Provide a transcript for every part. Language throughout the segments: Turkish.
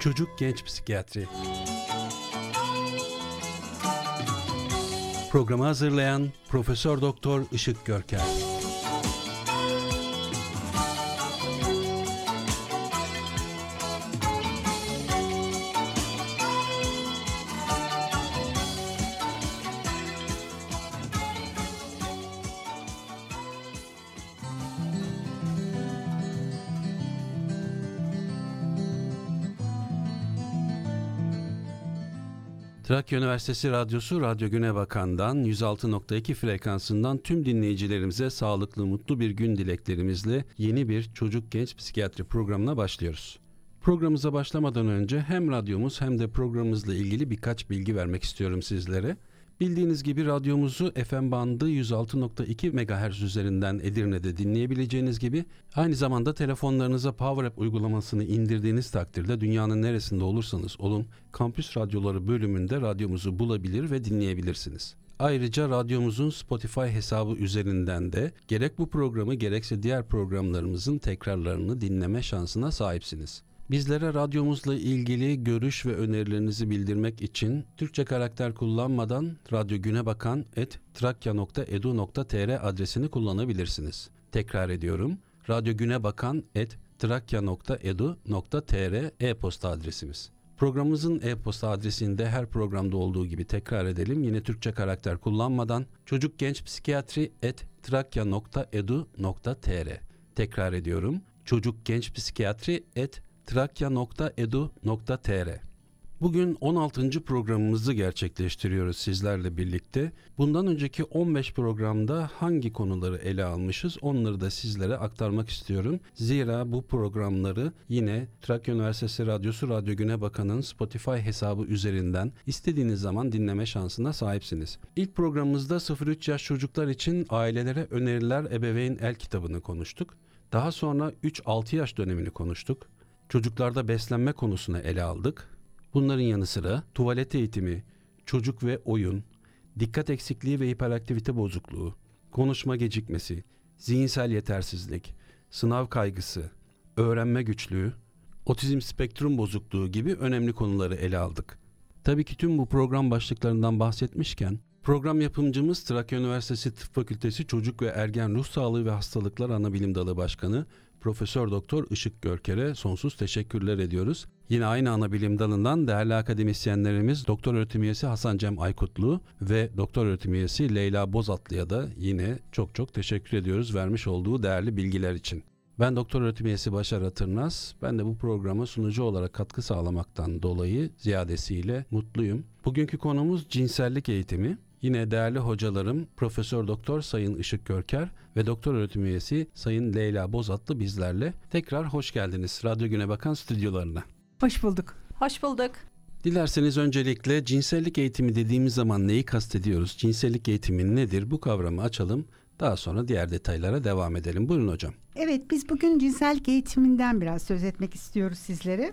Çocuk Genç Psikiyatri. Programı hazırlayan Profesör Doktor Işık Görker Trakya Üniversitesi Radyosu Radyo Güne Bakan'dan 106.2 frekansından tüm dinleyicilerimize sağlıklı mutlu bir gün dileklerimizle yeni bir çocuk genç psikiyatri programına başlıyoruz. Programımıza başlamadan önce hem radyomuz hem de programımızla ilgili birkaç bilgi vermek istiyorum sizlere. Bildiğiniz gibi radyomuzu FM bandı 106.2 MHz üzerinden Edirne'de dinleyebileceğiniz gibi aynı zamanda telefonlarınıza Power App uygulamasını indirdiğiniz takdirde dünyanın neresinde olursanız olun Kampüs Radyoları bölümünde radyomuzu bulabilir ve dinleyebilirsiniz. Ayrıca radyomuzun Spotify hesabı üzerinden de gerek bu programı gerekse diğer programlarımızın tekrarlarını dinleme şansına sahipsiniz. Bizlere radyomuzla ilgili görüş ve önerilerinizi bildirmek için Türkçe karakter kullanmadan Radyo Güne Bakan et trakya.edu.tr adresini kullanabilirsiniz. Tekrar ediyorum. Radyo Güne Bakan et trakya.edu.tr e-posta adresimiz. Programımızın e-posta adresinde her programda olduğu gibi tekrar edelim. Yine Türkçe karakter kullanmadan çocuk genç psikiyatri et trakya.edu.tr Tekrar ediyorum. Çocuk genç psikiyatri et trakya.edu.tr Bugün 16. programımızı gerçekleştiriyoruz sizlerle birlikte. Bundan önceki 15 programda hangi konuları ele almışız onları da sizlere aktarmak istiyorum. Zira bu programları yine Trakya Üniversitesi Radyosu Radyo Güne Bakan'ın Spotify hesabı üzerinden istediğiniz zaman dinleme şansına sahipsiniz. İlk programımızda 0-3 yaş çocuklar için ailelere öneriler ebeveyn el kitabını konuştuk. Daha sonra 3-6 yaş dönemini konuştuk. Çocuklarda beslenme konusunu ele aldık. Bunların yanı sıra tuvalet eğitimi, çocuk ve oyun, dikkat eksikliği ve hiperaktivite bozukluğu, konuşma gecikmesi, zihinsel yetersizlik, sınav kaygısı, öğrenme güçlüğü, otizm spektrum bozukluğu gibi önemli konuları ele aldık. Tabii ki tüm bu program başlıklarından bahsetmişken Program yapımcımız Trakya Üniversitesi Tıp Fakültesi Çocuk ve Ergen Ruh Sağlığı ve Hastalıklar Anabilim Dalı Başkanı Profesör Doktor Işık Görker'e sonsuz teşekkürler ediyoruz. Yine aynı ana bilim dalından değerli akademisyenlerimiz Doktor Öğretim Üyesi Hasan Cem Aykutlu ve Doktor Öğretim Üyesi Leyla Bozatlı'ya da yine çok çok teşekkür ediyoruz vermiş olduğu değerli bilgiler için. Ben Doktor Öğretim Üyesi Başar Atırnaz. Ben de bu programa sunucu olarak katkı sağlamaktan dolayı ziyadesiyle mutluyum. Bugünkü konumuz cinsellik eğitimi. Yine değerli hocalarım Profesör Doktor Sayın Işık Görker ve Doktor Öğretim Üyesi Sayın Leyla Bozatlı bizlerle. Tekrar hoş geldiniz Radyo Güne Bakan stüdyolarına. Hoş bulduk. Hoş bulduk. Dilerseniz öncelikle cinsellik eğitimi dediğimiz zaman neyi kastediyoruz? Cinsellik eğitimi nedir? Bu kavramı açalım. Daha sonra diğer detaylara devam edelim. Buyurun hocam. Evet biz bugün cinsellik eğitiminden biraz söz etmek istiyoruz sizlere.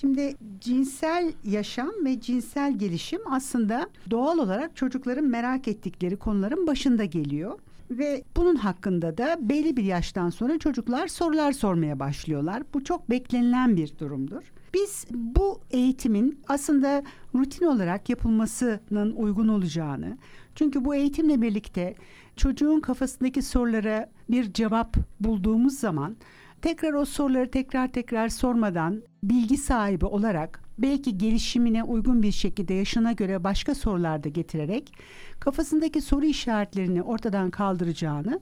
Şimdi cinsel yaşam ve cinsel gelişim aslında doğal olarak çocukların merak ettikleri konuların başında geliyor. Ve bunun hakkında da belli bir yaştan sonra çocuklar sorular sormaya başlıyorlar. Bu çok beklenilen bir durumdur. Biz bu eğitimin aslında rutin olarak yapılmasının uygun olacağını, çünkü bu eğitimle birlikte çocuğun kafasındaki sorulara bir cevap bulduğumuz zaman tekrar o soruları tekrar tekrar sormadan bilgi sahibi olarak belki gelişimine uygun bir şekilde yaşına göre başka sorular da getirerek kafasındaki soru işaretlerini ortadan kaldıracağını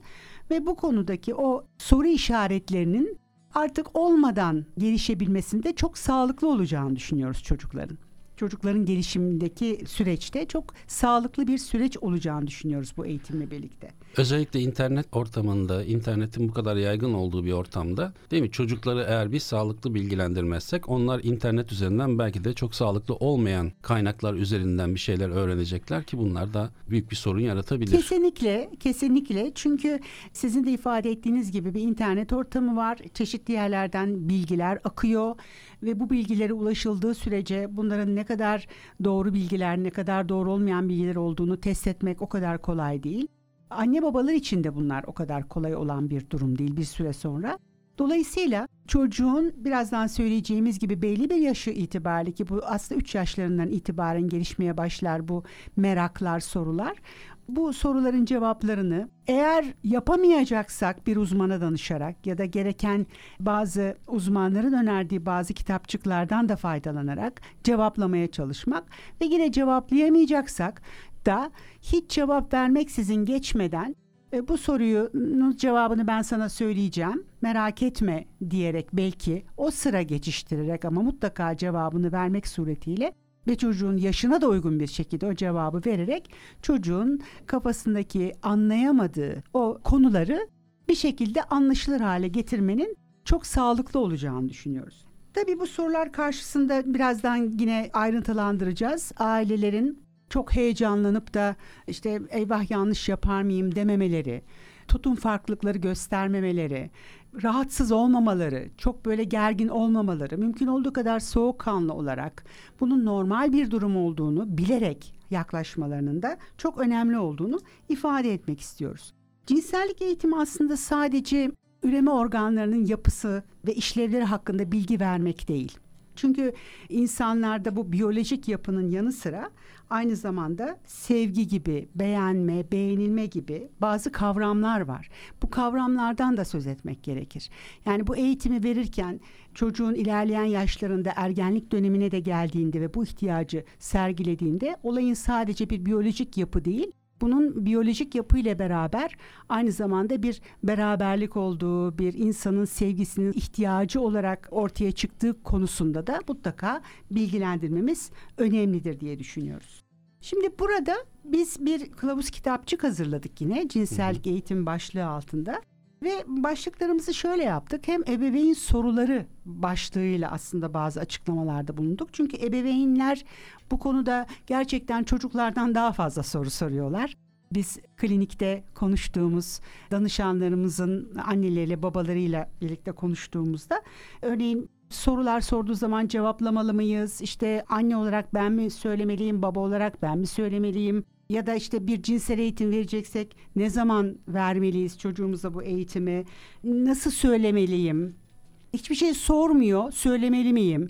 ve bu konudaki o soru işaretlerinin artık olmadan gelişebilmesinde çok sağlıklı olacağını düşünüyoruz çocukların çocukların gelişimindeki süreçte çok sağlıklı bir süreç olacağını düşünüyoruz bu eğitimle birlikte. Özellikle internet ortamında, internetin bu kadar yaygın olduğu bir ortamda değil mi? Çocukları eğer biz sağlıklı bilgilendirmezsek onlar internet üzerinden belki de çok sağlıklı olmayan kaynaklar üzerinden bir şeyler öğrenecekler ki bunlar da büyük bir sorun yaratabilir. Kesinlikle, kesinlikle. Çünkü sizin de ifade ettiğiniz gibi bir internet ortamı var. Çeşitli yerlerden bilgiler akıyor ve bu bilgilere ulaşıldığı sürece bunların ne kadar doğru bilgiler, ne kadar doğru olmayan bilgiler olduğunu test etmek o kadar kolay değil. Anne babalar için de bunlar o kadar kolay olan bir durum değil bir süre sonra. Dolayısıyla çocuğun birazdan söyleyeceğimiz gibi belli bir yaşı itibariyle ki bu aslında 3 yaşlarından itibaren gelişmeye başlar bu meraklar, sorular. Bu soruların cevaplarını eğer yapamayacaksak bir uzmana danışarak ya da gereken bazı uzmanların önerdiği bazı kitapçıklardan da faydalanarak cevaplamaya çalışmak ve yine cevaplayamayacaksak da hiç cevap vermeksizin geçmeden e, bu soruyu cevabını ben sana söyleyeceğim. Merak etme diyerek belki o sıra geçiştirerek ama mutlaka cevabını vermek suretiyle ve çocuğun yaşına da uygun bir şekilde o cevabı vererek çocuğun kafasındaki anlayamadığı o konuları bir şekilde anlaşılır hale getirmenin çok sağlıklı olacağını düşünüyoruz. Tabii bu sorular karşısında birazdan yine ayrıntılandıracağız. Ailelerin çok heyecanlanıp da işte eyvah yanlış yapar mıyım dememeleri, tutum farklılıkları göstermemeleri, rahatsız olmamaları, çok böyle gergin olmamaları, mümkün olduğu kadar soğukkanlı olarak bunun normal bir durum olduğunu bilerek yaklaşmalarının da çok önemli olduğunu ifade etmek istiyoruz. Cinsellik eğitimi aslında sadece üreme organlarının yapısı ve işlevleri hakkında bilgi vermek değil. Çünkü insanlarda bu biyolojik yapının yanı sıra aynı zamanda sevgi gibi, beğenme, beğenilme gibi bazı kavramlar var. Bu kavramlardan da söz etmek gerekir. Yani bu eğitimi verirken çocuğun ilerleyen yaşlarında ergenlik dönemine de geldiğinde ve bu ihtiyacı sergilediğinde olayın sadece bir biyolojik yapı değil, bunun biyolojik yapıyla beraber aynı zamanda bir beraberlik olduğu, bir insanın sevgisinin ihtiyacı olarak ortaya çıktığı konusunda da mutlaka bilgilendirmemiz önemlidir diye düşünüyoruz. Şimdi burada biz bir kılavuz kitapçık hazırladık yine cinsellik eğitim başlığı altında. Ve başlıklarımızı şöyle yaptık. Hem ebeveyn soruları başlığıyla aslında bazı açıklamalarda bulunduk. Çünkü ebeveynler bu konuda gerçekten çocuklardan daha fazla soru soruyorlar. Biz klinikte konuştuğumuz danışanlarımızın anneleriyle babalarıyla birlikte konuştuğumuzda örneğin sorular sorduğu zaman cevaplamalı mıyız? İşte anne olarak ben mi söylemeliyim, baba olarak ben mi söylemeliyim? Ya da işte bir cinsel eğitim vereceksek ne zaman vermeliyiz çocuğumuza bu eğitimi? Nasıl söylemeliyim? Hiçbir şey sormuyor, söylemeli miyim?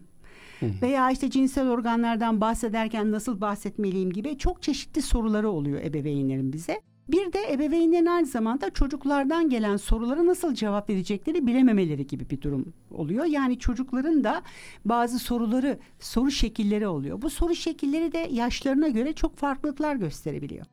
Veya işte cinsel organlardan bahsederken nasıl bahsetmeliyim gibi çok çeşitli soruları oluyor ebeveynlerin bize. Bir de ebeveynlerin aynı zamanda çocuklardan gelen sorulara nasıl cevap verecekleri bilememeleri gibi bir durum oluyor. Yani çocukların da bazı soruları, soru şekilleri oluyor. Bu soru şekilleri de yaşlarına göre çok farklılıklar gösterebiliyor.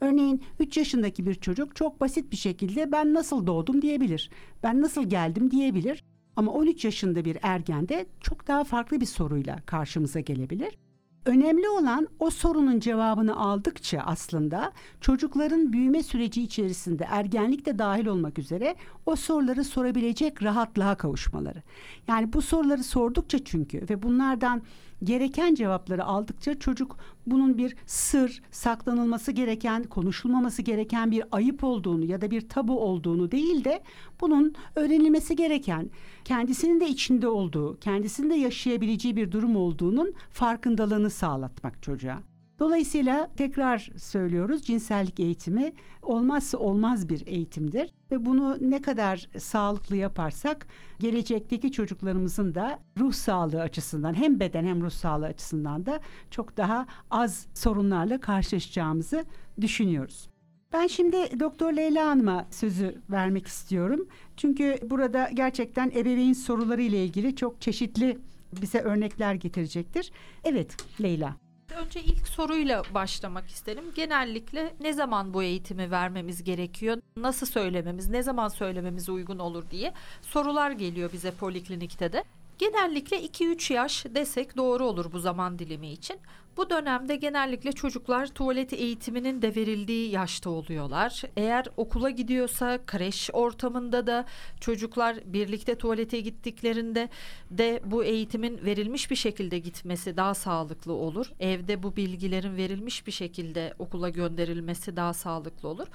Örneğin 3 yaşındaki bir çocuk çok basit bir şekilde ben nasıl doğdum diyebilir. Ben nasıl geldim diyebilir. Ama 13 yaşında bir ergen de çok daha farklı bir soruyla karşımıza gelebilir. Önemli olan o sorunun cevabını aldıkça aslında çocukların büyüme süreci içerisinde ergenlik de dahil olmak üzere o soruları sorabilecek rahatlığa kavuşmaları. Yani bu soruları sordukça çünkü ve bunlardan gereken cevapları aldıkça çocuk bunun bir sır, saklanılması gereken, konuşulmaması gereken bir ayıp olduğunu ya da bir tabu olduğunu değil de bunun öğrenilmesi gereken, kendisinin de içinde olduğu, kendisinin de yaşayabileceği bir durum olduğunun farkındalığını sağlatmak çocuğa. Dolayısıyla tekrar söylüyoruz cinsellik eğitimi olmazsa olmaz bir eğitimdir ve bunu ne kadar sağlıklı yaparsak gelecekteki çocuklarımızın da ruh sağlığı açısından hem beden hem ruh sağlığı açısından da çok daha az sorunlarla karşılaşacağımızı düşünüyoruz. Ben şimdi Doktor Leyla Hanım'a sözü vermek istiyorum. Çünkü burada gerçekten ebeveyn soruları ile ilgili çok çeşitli bize örnekler getirecektir. Evet Leyla. Önce ilk soruyla başlamak isterim. Genellikle ne zaman bu eğitimi vermemiz gerekiyor? Nasıl söylememiz, ne zaman söylememiz uygun olur diye sorular geliyor bize poliklinikte de. Genellikle 2-3 yaş desek doğru olur bu zaman dilimi için. Bu dönemde genellikle çocuklar tuvalet eğitiminin de verildiği yaşta oluyorlar. Eğer okula gidiyorsa kreş ortamında da çocuklar birlikte tuvalete gittiklerinde de bu eğitimin verilmiş bir şekilde gitmesi daha sağlıklı olur. Evde bu bilgilerin verilmiş bir şekilde okula gönderilmesi daha sağlıklı olur.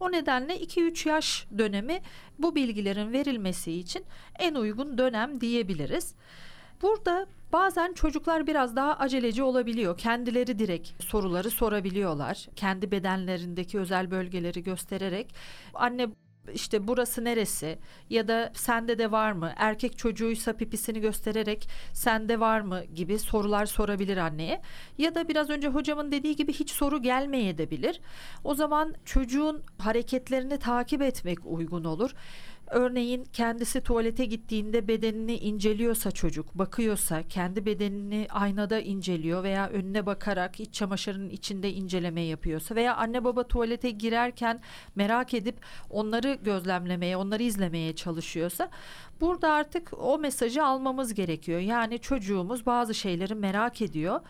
O nedenle 2-3 yaş dönemi bu bilgilerin verilmesi için en uygun dönem diyebiliriz. Burada bazen çocuklar biraz daha aceleci olabiliyor. Kendileri direkt soruları sorabiliyorlar. Kendi bedenlerindeki özel bölgeleri göstererek anne işte burası neresi ya da sende de var mı erkek çocuğuysa pipisini göstererek sende var mı gibi sorular sorabilir anneye ya da biraz önce hocamın dediği gibi hiç soru gelmeyebilir. O zaman çocuğun hareketlerini takip etmek uygun olur. Örneğin kendisi tuvalete gittiğinde bedenini inceliyorsa çocuk, bakıyorsa, kendi bedenini aynada inceliyor veya önüne bakarak iç çamaşırının içinde inceleme yapıyorsa veya anne baba tuvalete girerken merak edip onları gözlemlemeye, onları izlemeye çalışıyorsa burada artık o mesajı almamız gerekiyor. Yani çocuğumuz bazı şeyleri merak ediyor.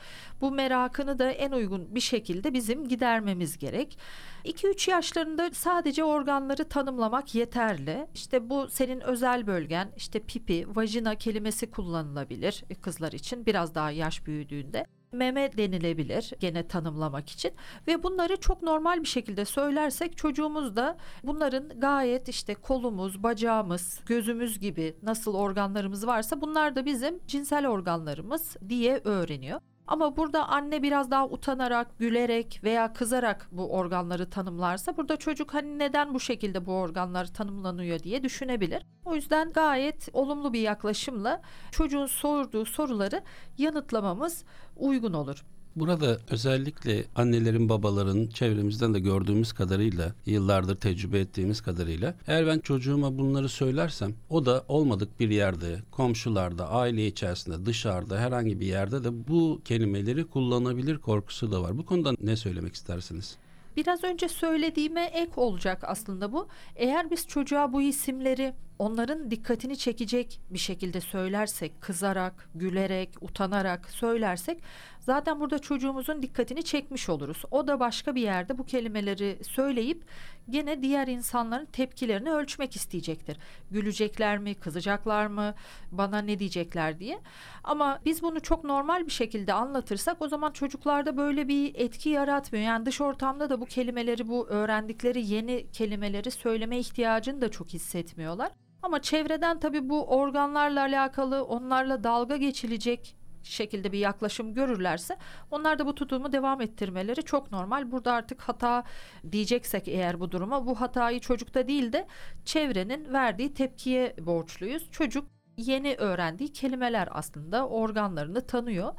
Bu merakını da en uygun bir şekilde bizim gidermemiz gerek. 2-3 yaşlarında sadece organları tanımlamak yeterli. İşte bu senin özel bölgen, işte pipi, vajina kelimesi kullanılabilir kızlar için biraz daha yaş büyüdüğünde meme denilebilir gene tanımlamak için ve bunları çok normal bir şekilde söylersek çocuğumuz da bunların gayet işte kolumuz, bacağımız, gözümüz gibi nasıl organlarımız varsa bunlar da bizim cinsel organlarımız diye öğreniyor. Ama burada anne biraz daha utanarak, gülerek veya kızarak bu organları tanımlarsa burada çocuk hani neden bu şekilde bu organlar tanımlanıyor diye düşünebilir. O yüzden gayet olumlu bir yaklaşımla çocuğun sorduğu soruları yanıtlamamız uygun olur. Burada özellikle annelerin, babaların çevremizden de gördüğümüz kadarıyla, yıllardır tecrübe ettiğimiz kadarıyla eğer ben çocuğuma bunları söylersem o da olmadık bir yerde, komşularda, aile içerisinde, dışarıda herhangi bir yerde de bu kelimeleri kullanabilir korkusu da var. Bu konuda ne söylemek istersiniz? Biraz önce söylediğime ek olacak aslında bu. Eğer biz çocuğa bu isimleri onların dikkatini çekecek bir şekilde söylersek, kızarak, gülerek, utanarak söylersek zaten burada çocuğumuzun dikkatini çekmiş oluruz. O da başka bir yerde bu kelimeleri söyleyip gene diğer insanların tepkilerini ölçmek isteyecektir. Gülecekler mi, kızacaklar mı, bana ne diyecekler diye. Ama biz bunu çok normal bir şekilde anlatırsak o zaman çocuklarda böyle bir etki yaratmıyor. Yani dış ortamda da bu kelimeleri, bu öğrendikleri yeni kelimeleri söyleme ihtiyacını da çok hissetmiyorlar. Ama çevreden tabii bu organlarla alakalı onlarla dalga geçilecek şekilde bir yaklaşım görürlerse onlar da bu tutumu devam ettirmeleri çok normal. Burada artık hata diyeceksek eğer bu duruma bu hatayı çocukta değil de çevrenin verdiği tepkiye borçluyuz. Çocuk yeni öğrendiği kelimeler aslında organlarını tanıyor.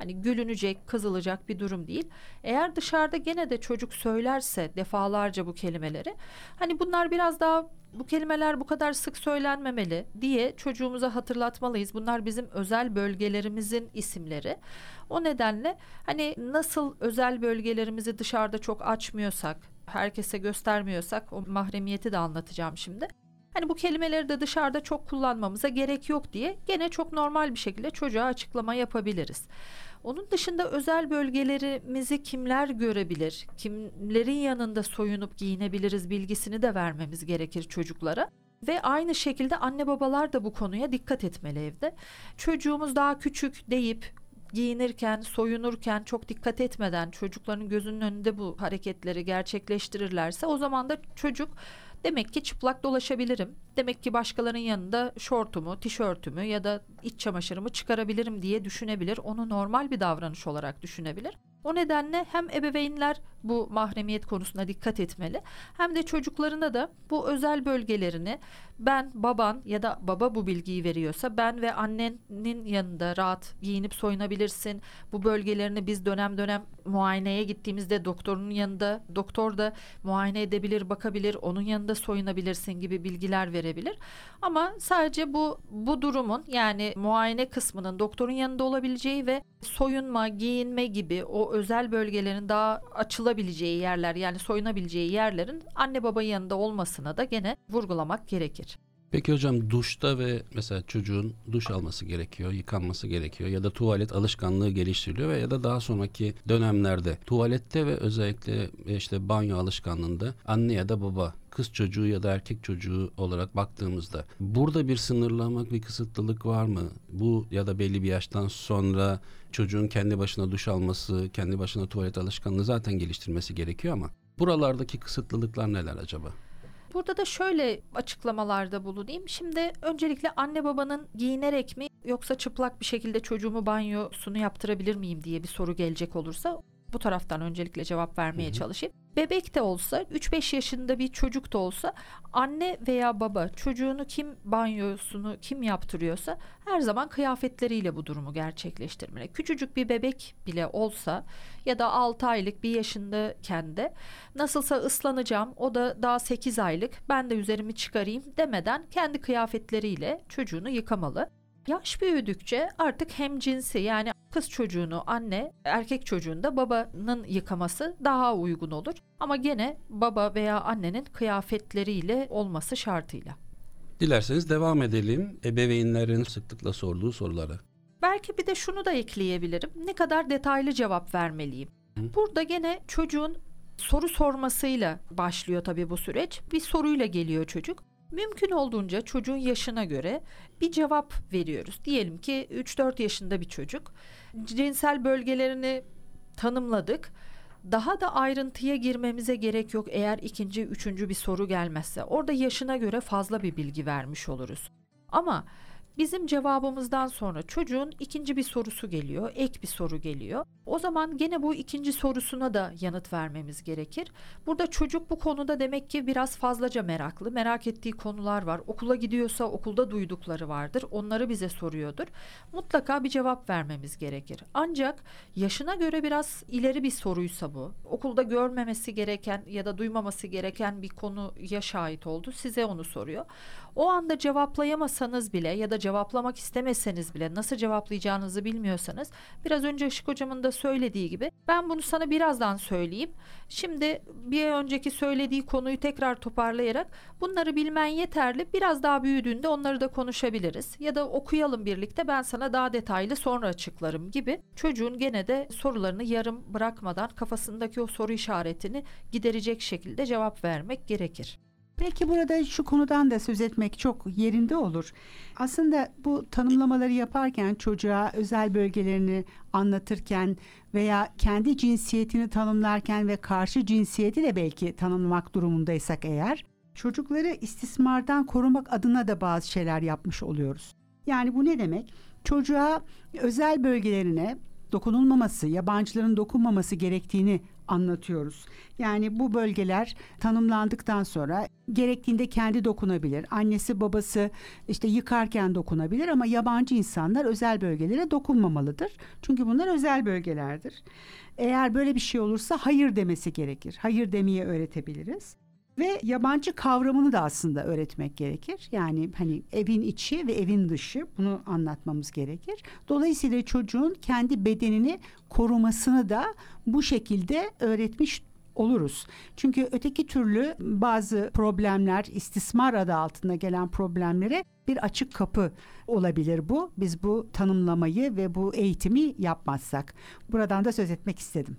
Hani gülünecek, kızılacak bir durum değil. Eğer dışarıda gene de çocuk söylerse defalarca bu kelimeleri hani bunlar biraz daha bu kelimeler bu kadar sık söylenmemeli diye çocuğumuza hatırlatmalıyız. Bunlar bizim özel bölgelerimizin isimleri. O nedenle hani nasıl özel bölgelerimizi dışarıda çok açmıyorsak, herkese göstermiyorsak o mahremiyeti de anlatacağım şimdi. Hani bu kelimeleri de dışarıda çok kullanmamıza gerek yok diye gene çok normal bir şekilde çocuğa açıklama yapabiliriz. Onun dışında özel bölgelerimizi kimler görebilir, kimlerin yanında soyunup giyinebiliriz bilgisini de vermemiz gerekir çocuklara. Ve aynı şekilde anne babalar da bu konuya dikkat etmeli evde. Çocuğumuz daha küçük deyip giyinirken, soyunurken çok dikkat etmeden çocukların gözünün önünde bu hareketleri gerçekleştirirlerse o zaman da çocuk Demek ki çıplak dolaşabilirim. Demek ki başkalarının yanında şortumu, tişörtümü ya da iç çamaşırımı çıkarabilirim diye düşünebilir. Onu normal bir davranış olarak düşünebilir. O nedenle hem ebeveynler bu mahremiyet konusuna dikkat etmeli hem de çocuklarına da bu özel bölgelerini ben baban ya da baba bu bilgiyi veriyorsa ben ve annenin yanında rahat giyinip soyunabilirsin. Bu bölgelerini biz dönem dönem muayeneye gittiğimizde doktorun yanında doktor da muayene edebilir, bakabilir, onun yanında soyunabilirsin gibi bilgiler verebilir. Ama sadece bu bu durumun yani muayene kısmının doktorun yanında olabileceği ve soyunma, giyinme gibi o özel bölgelerin daha açılabileceği yerler yani soyunabileceği yerlerin anne baba yanında olmasına da gene vurgulamak gerekir. Peki hocam duşta ve mesela çocuğun duş alması gerekiyor, yıkanması gerekiyor ya da tuvalet alışkanlığı geliştiriliyor ve ya da daha sonraki dönemlerde tuvalette ve özellikle işte banyo alışkanlığında anne ya da baba kız çocuğu ya da erkek çocuğu olarak baktığımızda burada bir sınırlamak, bir kısıtlılık var mı? Bu ya da belli bir yaştan sonra çocuğun kendi başına duş alması, kendi başına tuvalet alışkanlığı zaten geliştirmesi gerekiyor ama buralardaki kısıtlılıklar neler acaba? Burada da şöyle açıklamalarda bulunayım. Şimdi öncelikle anne babanın giyinerek mi yoksa çıplak bir şekilde çocuğumu banyosunu yaptırabilir miyim diye bir soru gelecek olursa bu taraftan öncelikle cevap vermeye hı hı. çalışayım. Bebek de olsa 3-5 yaşında bir çocuk da olsa anne veya baba çocuğunu kim banyosunu kim yaptırıyorsa her zaman kıyafetleriyle bu durumu gerçekleştirmeli. Küçücük bir bebek bile olsa ya da 6 aylık bir yaşındayken de nasılsa ıslanacağım o da daha 8 aylık ben de üzerimi çıkarayım demeden kendi kıyafetleriyle çocuğunu yıkamalı. Yaş büyüdükçe artık hem cinsi yani kız çocuğunu anne, erkek çocuğunu da babanın yıkaması daha uygun olur. Ama gene baba veya annenin kıyafetleriyle olması şartıyla. Dilerseniz devam edelim ebeveynlerin sıklıkla sorduğu sorulara. Belki bir de şunu da ekleyebilirim. Ne kadar detaylı cevap vermeliyim? Hı. Burada gene çocuğun soru sormasıyla başlıyor tabii bu süreç. Bir soruyla geliyor çocuk. Mümkün olduğunca çocuğun yaşına göre bir cevap veriyoruz. Diyelim ki 3-4 yaşında bir çocuk. Cinsel bölgelerini tanımladık. Daha da ayrıntıya girmemize gerek yok eğer ikinci, üçüncü bir soru gelmezse. Orada yaşına göre fazla bir bilgi vermiş oluruz. Ama Bizim cevabımızdan sonra çocuğun ikinci bir sorusu geliyor, ek bir soru geliyor. O zaman gene bu ikinci sorusuna da yanıt vermemiz gerekir. Burada çocuk bu konuda demek ki biraz fazlaca meraklı, merak ettiği konular var. Okula gidiyorsa okulda duydukları vardır, onları bize soruyordur. Mutlaka bir cevap vermemiz gerekir. Ancak yaşına göre biraz ileri bir soruysa bu, okulda görmemesi gereken ya da duymaması gereken bir konuya şahit oldu, size onu soruyor. O anda cevaplayamasanız bile ya da cevaplamak istemeseniz bile nasıl cevaplayacağınızı bilmiyorsanız biraz önce Işık hocamın da söylediği gibi ben bunu sana birazdan söyleyeyim. Şimdi bir önceki söylediği konuyu tekrar toparlayarak bunları bilmen yeterli. Biraz daha büyüdüğünde onları da konuşabiliriz ya da okuyalım birlikte ben sana daha detaylı sonra açıklarım gibi çocuğun gene de sorularını yarım bırakmadan kafasındaki o soru işaretini giderecek şekilde cevap vermek gerekir. Belki burada şu konudan da söz etmek çok yerinde olur. Aslında bu tanımlamaları yaparken çocuğa özel bölgelerini anlatırken veya kendi cinsiyetini tanımlarken ve karşı cinsiyeti de belki tanımlamak durumundaysak eğer çocukları istismardan korumak adına da bazı şeyler yapmış oluyoruz. Yani bu ne demek? Çocuğa özel bölgelerine dokunulmaması, yabancıların dokunmaması gerektiğini anlatıyoruz. Yani bu bölgeler tanımlandıktan sonra gerektiğinde kendi dokunabilir. Annesi babası işte yıkarken dokunabilir ama yabancı insanlar özel bölgelere dokunmamalıdır. Çünkü bunlar özel bölgelerdir. Eğer böyle bir şey olursa hayır demesi gerekir. Hayır demeye öğretebiliriz. Ve yabancı kavramını da aslında öğretmek gerekir. Yani hani evin içi ve evin dışı bunu anlatmamız gerekir. Dolayısıyla çocuğun kendi bedenini korumasını da bu şekilde öğretmiş oluruz. Çünkü öteki türlü bazı problemler istismar adı altında gelen problemlere bir açık kapı olabilir bu. Biz bu tanımlamayı ve bu eğitimi yapmazsak. Buradan da söz etmek istedim.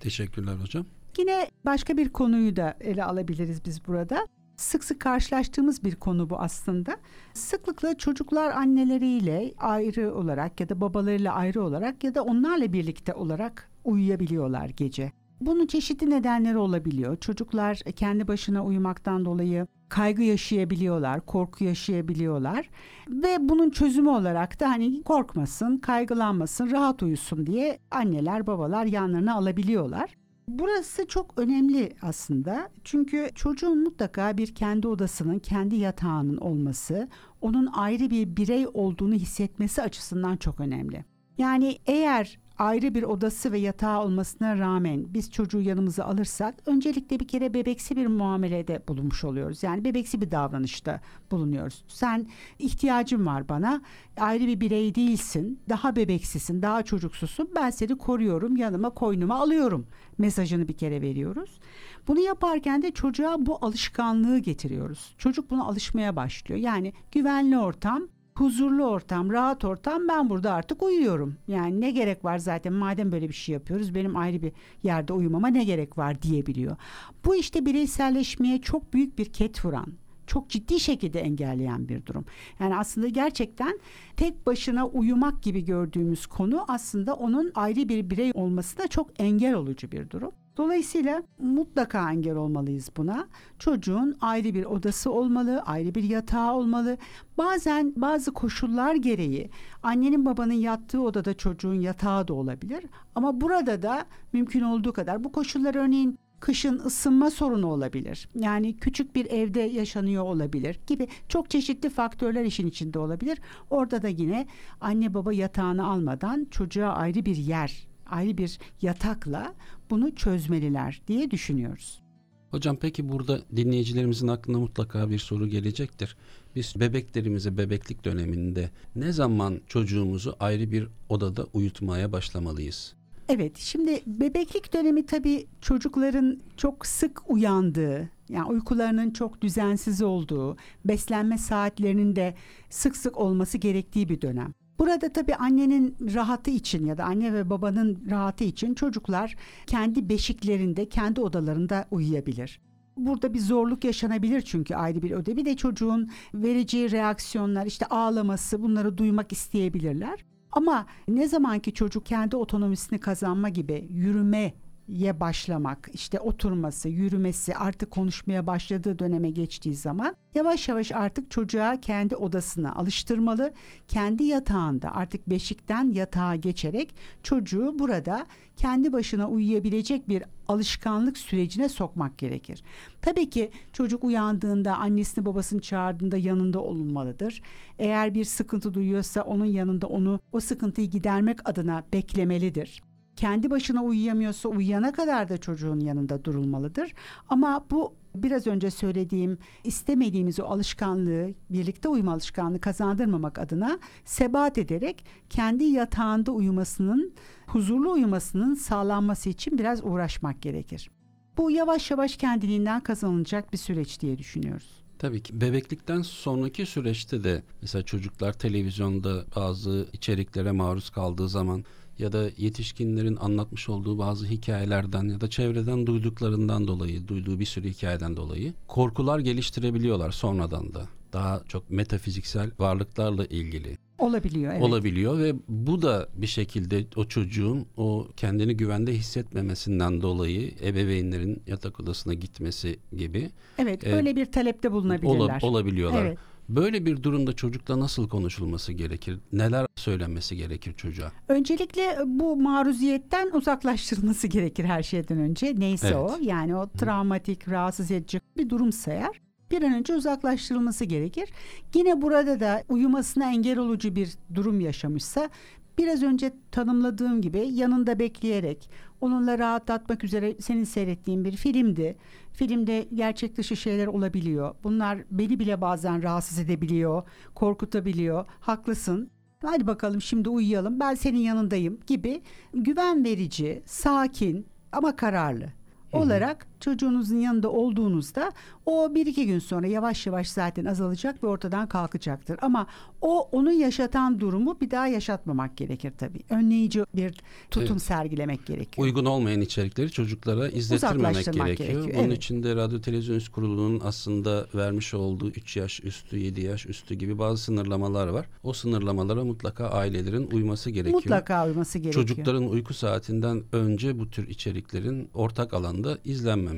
Teşekkürler hocam. Yine başka bir konuyu da ele alabiliriz biz burada. Sık sık karşılaştığımız bir konu bu aslında. Sıklıkla çocuklar anneleriyle ayrı olarak ya da babalarıyla ayrı olarak ya da onlarla birlikte olarak uyuyabiliyorlar gece. Bunun çeşitli nedenleri olabiliyor. Çocuklar kendi başına uyumaktan dolayı kaygı yaşayabiliyorlar, korku yaşayabiliyorlar ve bunun çözümü olarak da hani korkmasın, kaygılanmasın, rahat uyusun diye anneler, babalar yanlarına alabiliyorlar. Burası çok önemli aslında. Çünkü çocuğun mutlaka bir kendi odasının, kendi yatağının olması, onun ayrı bir birey olduğunu hissetmesi açısından çok önemli. Yani eğer ayrı bir odası ve yatağı olmasına rağmen biz çocuğu yanımıza alırsak öncelikle bir kere bebeksi bir muamelede bulunmuş oluyoruz. Yani bebeksi bir davranışta bulunuyoruz. Sen ihtiyacın var bana. Ayrı bir birey değilsin. Daha bebeksisin, daha çocuksusun. Ben seni koruyorum, yanıma, koynuma alıyorum mesajını bir kere veriyoruz. Bunu yaparken de çocuğa bu alışkanlığı getiriyoruz. Çocuk buna alışmaya başlıyor. Yani güvenli ortam, huzurlu ortam, rahat ortam ben burada artık uyuyorum. Yani ne gerek var zaten madem böyle bir şey yapıyoruz benim ayrı bir yerde uyumama ne gerek var diyebiliyor. Bu işte bireyselleşmeye çok büyük bir ket vuran çok ciddi şekilde engelleyen bir durum. Yani aslında gerçekten tek başına uyumak gibi gördüğümüz konu aslında onun ayrı bir birey olmasına çok engel olucu bir durum. Dolayısıyla mutlaka engel olmalıyız buna. Çocuğun ayrı bir odası olmalı, ayrı bir yatağı olmalı. Bazen bazı koşullar gereği annenin babanın yattığı odada çocuğun yatağı da olabilir. Ama burada da mümkün olduğu kadar bu koşullar örneğin kışın ısınma sorunu olabilir. Yani küçük bir evde yaşanıyor olabilir gibi çok çeşitli faktörler işin içinde olabilir. Orada da yine anne baba yatağını almadan çocuğa ayrı bir yer, ayrı bir yatakla bunu çözmeliler diye düşünüyoruz. Hocam peki burada dinleyicilerimizin aklına mutlaka bir soru gelecektir. Biz bebeklerimizi bebeklik döneminde ne zaman çocuğumuzu ayrı bir odada uyutmaya başlamalıyız? Evet, şimdi bebeklik dönemi tabii çocukların çok sık uyandığı, yani uykularının çok düzensiz olduğu, beslenme saatlerinin de sık sık olması gerektiği bir dönem. Burada tabii annenin rahatı için ya da anne ve babanın rahatı için çocuklar kendi beşiklerinde, kendi odalarında uyuyabilir. Burada bir zorluk yaşanabilir çünkü ayrı bir öde. Bir de çocuğun vereceği reaksiyonlar, işte ağlaması bunları duymak isteyebilirler. Ama ne zamanki çocuk kendi otonomisini kazanma gibi yürüme ye başlamak, işte oturması, yürümesi, artık konuşmaya başladığı döneme geçtiği zaman yavaş yavaş artık çocuğa kendi odasına alıştırmalı. Kendi yatağında artık beşikten yatağa geçerek çocuğu burada kendi başına uyuyabilecek bir alışkanlık sürecine sokmak gerekir. Tabii ki çocuk uyandığında annesini babasını çağırdığında yanında olunmalıdır. Eğer bir sıkıntı duyuyorsa onun yanında onu o sıkıntıyı gidermek adına beklemelidir kendi başına uyuyamıyorsa uyuyana kadar da çocuğun yanında durulmalıdır. Ama bu biraz önce söylediğim istemediğimiz o alışkanlığı, birlikte uyuma alışkanlığı kazandırmamak adına sebat ederek kendi yatağında uyumasının, huzurlu uyumasının sağlanması için biraz uğraşmak gerekir. Bu yavaş yavaş kendiliğinden kazanılacak bir süreç diye düşünüyoruz. Tabii ki bebeklikten sonraki süreçte de mesela çocuklar televizyonda bazı içeriklere maruz kaldığı zaman ya da yetişkinlerin anlatmış olduğu bazı hikayelerden ya da çevreden duyduklarından dolayı, duyduğu bir sürü hikayeden dolayı korkular geliştirebiliyorlar sonradan da. Daha çok metafiziksel varlıklarla ilgili olabiliyor evet. olabiliyor ve bu da bir şekilde o çocuğun o kendini güvende hissetmemesinden dolayı ebeveynlerin yatak odasına gitmesi gibi Evet, böyle e, bir talepte bulunabilirler. Ola, olabiliyorlar. Evet. Böyle bir durumda çocukla nasıl konuşulması gerekir? Neler söylenmesi gerekir çocuğa? Öncelikle bu maruziyetten uzaklaştırılması gerekir her şeyden önce. Neyse evet. o yani o travmatik, rahatsız edici bir durum sayar bir an önce uzaklaştırılması gerekir. Yine burada da uyumasına engel olucu bir durum yaşamışsa biraz önce tanımladığım gibi yanında bekleyerek onunla rahatlatmak üzere senin seyrettiğin bir filmdi. Filmde gerçek dışı şeyler olabiliyor. Bunlar beni bile bazen rahatsız edebiliyor, korkutabiliyor. Haklısın. Hadi bakalım şimdi uyuyalım. Ben senin yanındayım gibi güven verici, sakin ama kararlı olarak çocuğunuzun yanında olduğunuzda o bir iki gün sonra yavaş yavaş zaten azalacak ve ortadan kalkacaktır. Ama o onu yaşatan durumu bir daha yaşatmamak gerekir tabii. Önleyici bir tutum evet. sergilemek gerekiyor. Uygun olmayan içerikleri çocuklara izletirmemek gerekiyor. gerekiyor. Evet. için de Radyo Televizyon Üst Kurulu'nun aslında vermiş olduğu 3 yaş üstü, 7 yaş üstü gibi bazı sınırlamalar var. O sınırlamalara mutlaka ailelerin uyması gerekiyor. Mutlaka uyması gerekiyor. Çocukların uyku saatinden önce bu tür içeriklerin ortak alanda izlenmemesi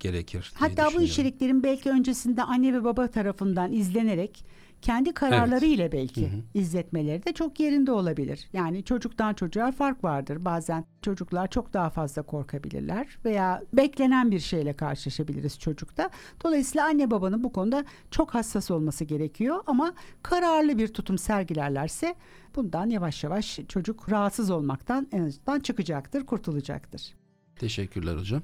gerekir. Hatta bu içeriklerin belki öncesinde anne ve baba tarafından izlenerek kendi kararlarıyla evet. belki hı hı. izletmeleri de çok yerinde olabilir. Yani çocuktan çocuğa fark vardır. Bazen çocuklar çok daha fazla korkabilirler veya beklenen bir şeyle karşılaşabiliriz çocukta. Dolayısıyla anne babanın bu konuda çok hassas olması gerekiyor ama kararlı bir tutum sergilerlerse bundan yavaş yavaş çocuk rahatsız olmaktan en azından çıkacaktır, kurtulacaktır. Teşekkürler hocam.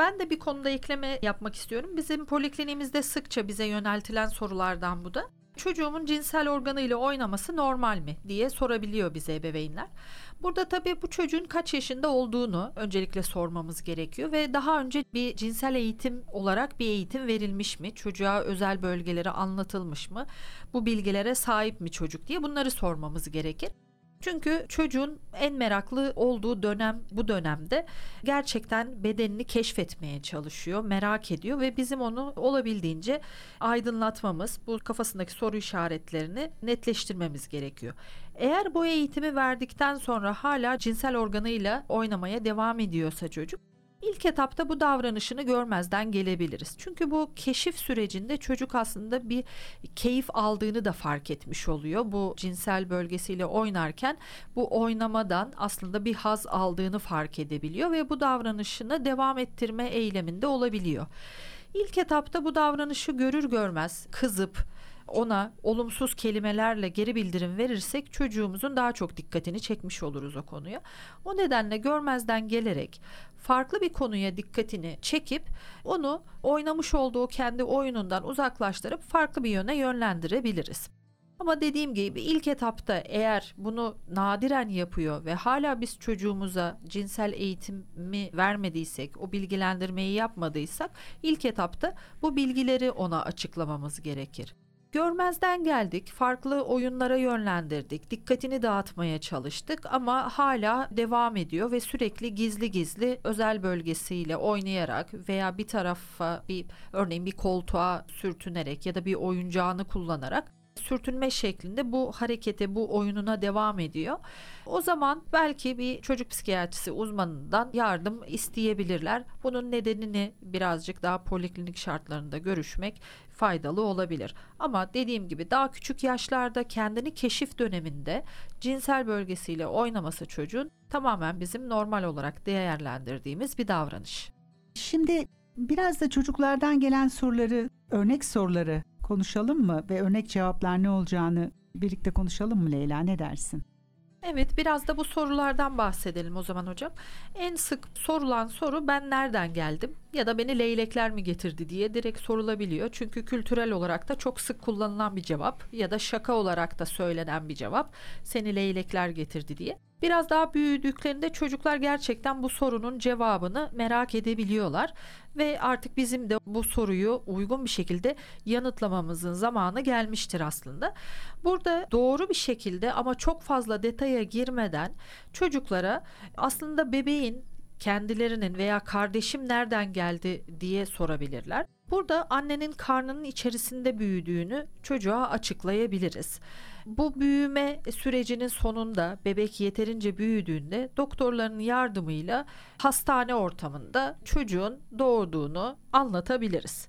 Ben de bir konuda ekleme yapmak istiyorum. Bizim polikliniğimizde sıkça bize yöneltilen sorulardan bu da. Çocuğumun cinsel organıyla oynaması normal mi diye sorabiliyor bize ebeveynler. Burada tabii bu çocuğun kaç yaşında olduğunu öncelikle sormamız gerekiyor ve daha önce bir cinsel eğitim olarak bir eğitim verilmiş mi? Çocuğa özel bölgeleri anlatılmış mı? Bu bilgilere sahip mi çocuk diye bunları sormamız gerekir. Çünkü çocuğun en meraklı olduğu dönem bu dönemde gerçekten bedenini keşfetmeye çalışıyor, merak ediyor ve bizim onu olabildiğince aydınlatmamız, bu kafasındaki soru işaretlerini netleştirmemiz gerekiyor. Eğer bu eğitimi verdikten sonra hala cinsel organıyla oynamaya devam ediyorsa çocuk İlk etapta bu davranışını görmezden gelebiliriz. Çünkü bu keşif sürecinde çocuk aslında bir keyif aldığını da fark etmiş oluyor. Bu cinsel bölgesiyle oynarken bu oynamadan aslında bir haz aldığını fark edebiliyor ve bu davranışını devam ettirme eyleminde olabiliyor. İlk etapta bu davranışı görür görmez kızıp ona olumsuz kelimelerle geri bildirim verirsek çocuğumuzun daha çok dikkatini çekmiş oluruz o konuya. O nedenle görmezden gelerek farklı bir konuya dikkatini çekip onu oynamış olduğu kendi oyunundan uzaklaştırıp farklı bir yöne yönlendirebiliriz. Ama dediğim gibi ilk etapta eğer bunu nadiren yapıyor ve hala biz çocuğumuza cinsel eğitimi vermediysek, o bilgilendirmeyi yapmadıysak ilk etapta bu bilgileri ona açıklamamız gerekir. Görmezden geldik, farklı oyunlara yönlendirdik, dikkatini dağıtmaya çalıştık ama hala devam ediyor ve sürekli gizli gizli özel bölgesiyle oynayarak veya bir tarafa bir örneğin bir koltuğa sürtünerek ya da bir oyuncağını kullanarak sürtünme şeklinde bu harekete, bu oyununa devam ediyor. O zaman belki bir çocuk psikiyatrisi uzmanından yardım isteyebilirler. Bunun nedenini birazcık daha poliklinik şartlarında görüşmek faydalı olabilir. Ama dediğim gibi daha küçük yaşlarda kendini keşif döneminde cinsel bölgesiyle oynaması çocuğun tamamen bizim normal olarak değerlendirdiğimiz bir davranış. Şimdi biraz da çocuklardan gelen soruları, örnek soruları konuşalım mı ve örnek cevaplar ne olacağını birlikte konuşalım mı Leyla ne dersin? Evet biraz da bu sorulardan bahsedelim o zaman hocam. En sık sorulan soru ben nereden geldim ya da beni leylekler mi getirdi diye direkt sorulabiliyor. Çünkü kültürel olarak da çok sık kullanılan bir cevap ya da şaka olarak da söylenen bir cevap seni leylekler getirdi diye. Biraz daha büyüdüklerinde çocuklar gerçekten bu sorunun cevabını merak edebiliyorlar ve artık bizim de bu soruyu uygun bir şekilde yanıtlamamızın zamanı gelmiştir aslında. Burada doğru bir şekilde ama çok fazla detaya girmeden çocuklara aslında bebeğin kendilerinin veya kardeşim nereden geldi diye sorabilirler. Burada annenin karnının içerisinde büyüdüğünü çocuğa açıklayabiliriz. Bu büyüme sürecinin sonunda bebek yeterince büyüdüğünde doktorların yardımıyla hastane ortamında çocuğun doğduğunu anlatabiliriz.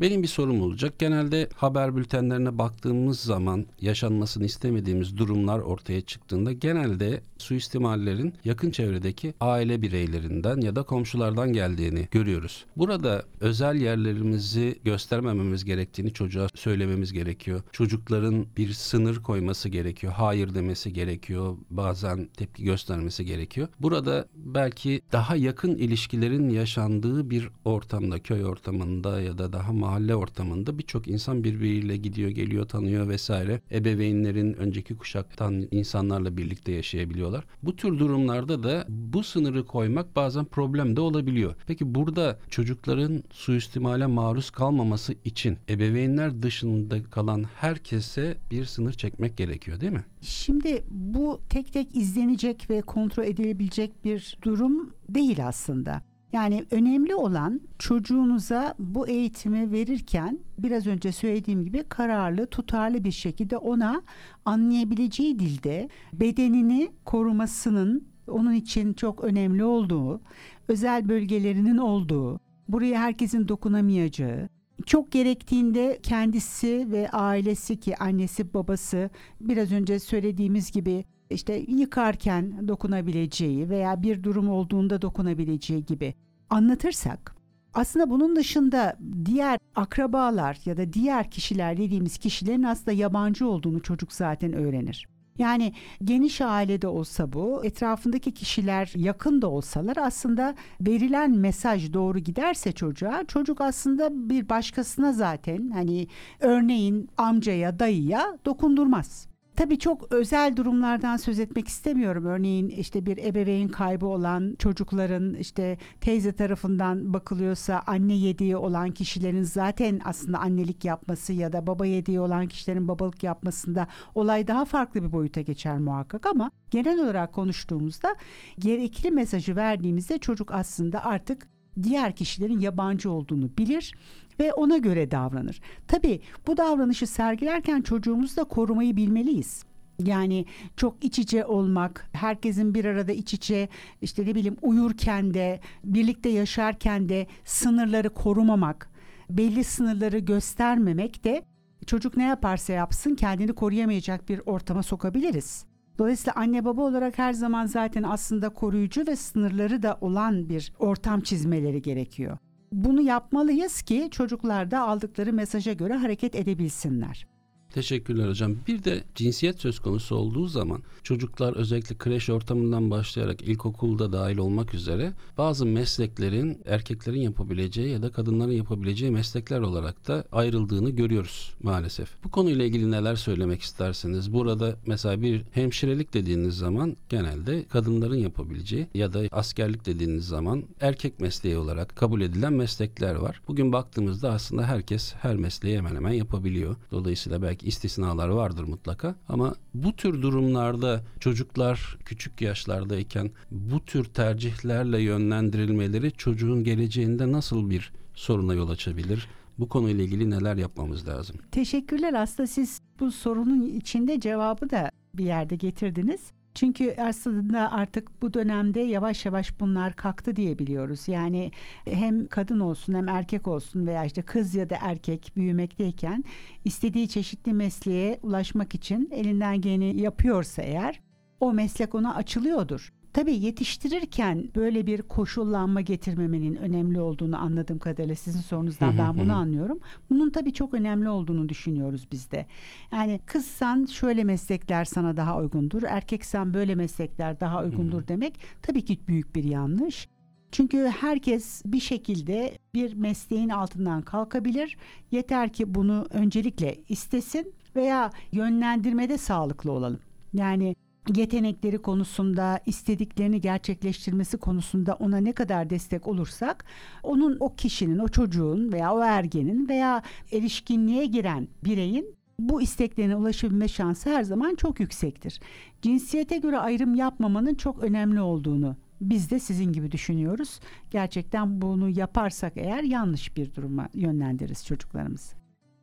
Benim bir sorum olacak. Genelde haber bültenlerine baktığımız zaman yaşanmasını istemediğimiz durumlar ortaya çıktığında genelde suistimallerin yakın çevredeki aile bireylerinden ya da komşulardan geldiğini görüyoruz. Burada özel yerlerimizi göstermememiz gerektiğini çocuğa söylememiz gerekiyor. Çocukların bir sınır koyması gerekiyor. Hayır demesi gerekiyor. Bazen tepki göstermesi gerekiyor. Burada belki daha yakın ilişkilerin yaşandığı bir ortamda, köy ortamında ya da daha mahalle ortamında birçok insan birbiriyle gidiyor, geliyor, tanıyor vesaire. Ebeveynlerin önceki kuşaktan insanlarla birlikte yaşayabiliyorlar. Bu tür durumlarda da bu sınırı koymak bazen problem de olabiliyor. Peki burada çocukların suistimale maruz kalmaması için ebeveynler dışında kalan herkese bir sınır çekmek gerekiyor değil mi? Şimdi bu tek tek izlenecek ve kontrol edilebilecek bir durum değil aslında. Yani önemli olan çocuğunuza bu eğitimi verirken biraz önce söylediğim gibi kararlı, tutarlı bir şekilde ona anlayabileceği dilde bedenini korumasının onun için çok önemli olduğu, özel bölgelerinin olduğu, buraya herkesin dokunamayacağı, çok gerektiğinde kendisi ve ailesi ki annesi babası biraz önce söylediğimiz gibi işte yıkarken dokunabileceği veya bir durum olduğunda dokunabileceği gibi anlatırsak aslında bunun dışında diğer akrabalar ya da diğer kişiler dediğimiz kişilerin aslında yabancı olduğunu çocuk zaten öğrenir. Yani geniş ailede olsa bu, etrafındaki kişiler yakın da olsalar aslında verilen mesaj doğru giderse çocuğa, çocuk aslında bir başkasına zaten hani örneğin amcaya, dayıya dokundurmaz Tabii çok özel durumlardan söz etmek istemiyorum. Örneğin işte bir ebeveyn kaybı olan çocukların işte teyze tarafından bakılıyorsa anne yediği olan kişilerin zaten aslında annelik yapması ya da baba yediği olan kişilerin babalık yapmasında olay daha farklı bir boyuta geçer muhakkak ama genel olarak konuştuğumuzda gerekli mesajı verdiğimizde çocuk aslında artık diğer kişilerin yabancı olduğunu bilir ve ona göre davranır. Tabii bu davranışı sergilerken çocuğumuzu da korumayı bilmeliyiz. Yani çok iç içe olmak, herkesin bir arada iç içe işte ne bileyim uyurken de, birlikte yaşarken de sınırları korumamak, belli sınırları göstermemek de çocuk ne yaparsa yapsın kendini koruyamayacak bir ortama sokabiliriz. Dolayısıyla anne baba olarak her zaman zaten aslında koruyucu ve sınırları da olan bir ortam çizmeleri gerekiyor. Bunu yapmalıyız ki çocuklar da aldıkları mesaja göre hareket edebilsinler. Teşekkürler hocam. Bir de cinsiyet söz konusu olduğu zaman çocuklar özellikle kreş ortamından başlayarak ilkokulda dahil olmak üzere bazı mesleklerin erkeklerin yapabileceği ya da kadınların yapabileceği meslekler olarak da ayrıldığını görüyoruz maalesef. Bu konuyla ilgili neler söylemek istersiniz? Burada mesela bir hemşirelik dediğiniz zaman genelde kadınların yapabileceği ya da askerlik dediğiniz zaman erkek mesleği olarak kabul edilen meslekler var. Bugün baktığımızda aslında herkes her mesleği hemen hemen yapabiliyor. Dolayısıyla belki istisnalar vardır mutlaka ama bu tür durumlarda çocuklar küçük yaşlardayken bu tür tercihlerle yönlendirilmeleri çocuğun geleceğinde nasıl bir soruna yol açabilir? Bu konuyla ilgili neler yapmamız lazım? Teşekkürler. Aslında siz bu sorunun içinde cevabı da bir yerde getirdiniz. Çünkü aslında artık bu dönemde yavaş yavaş bunlar kalktı diyebiliyoruz. Yani hem kadın olsun hem erkek olsun veya işte kız ya da erkek büyümekteyken istediği çeşitli mesleğe ulaşmak için elinden geleni yapıyorsa eğer o meslek ona açılıyordur. Tabii yetiştirirken böyle bir koşullanma getirmemenin önemli olduğunu anladığım kadarıyla sizin sorunuzdan ben bunu anlıyorum. Bunun tabii çok önemli olduğunu düşünüyoruz biz de. Yani kızsan şöyle meslekler sana daha uygundur, erkeksen böyle meslekler daha uygundur demek tabii ki büyük bir yanlış. Çünkü herkes bir şekilde bir mesleğin altından kalkabilir. Yeter ki bunu öncelikle istesin veya yönlendirmede sağlıklı olalım. Yani yetenekleri konusunda, istediklerini gerçekleştirmesi konusunda ona ne kadar destek olursak, onun o kişinin, o çocuğun veya o ergenin veya erişkinliğe giren bireyin bu isteklerine ulaşabilme şansı her zaman çok yüksektir. Cinsiyete göre ayrım yapmamanın çok önemli olduğunu biz de sizin gibi düşünüyoruz. Gerçekten bunu yaparsak eğer yanlış bir duruma yönlendiririz çocuklarımızı.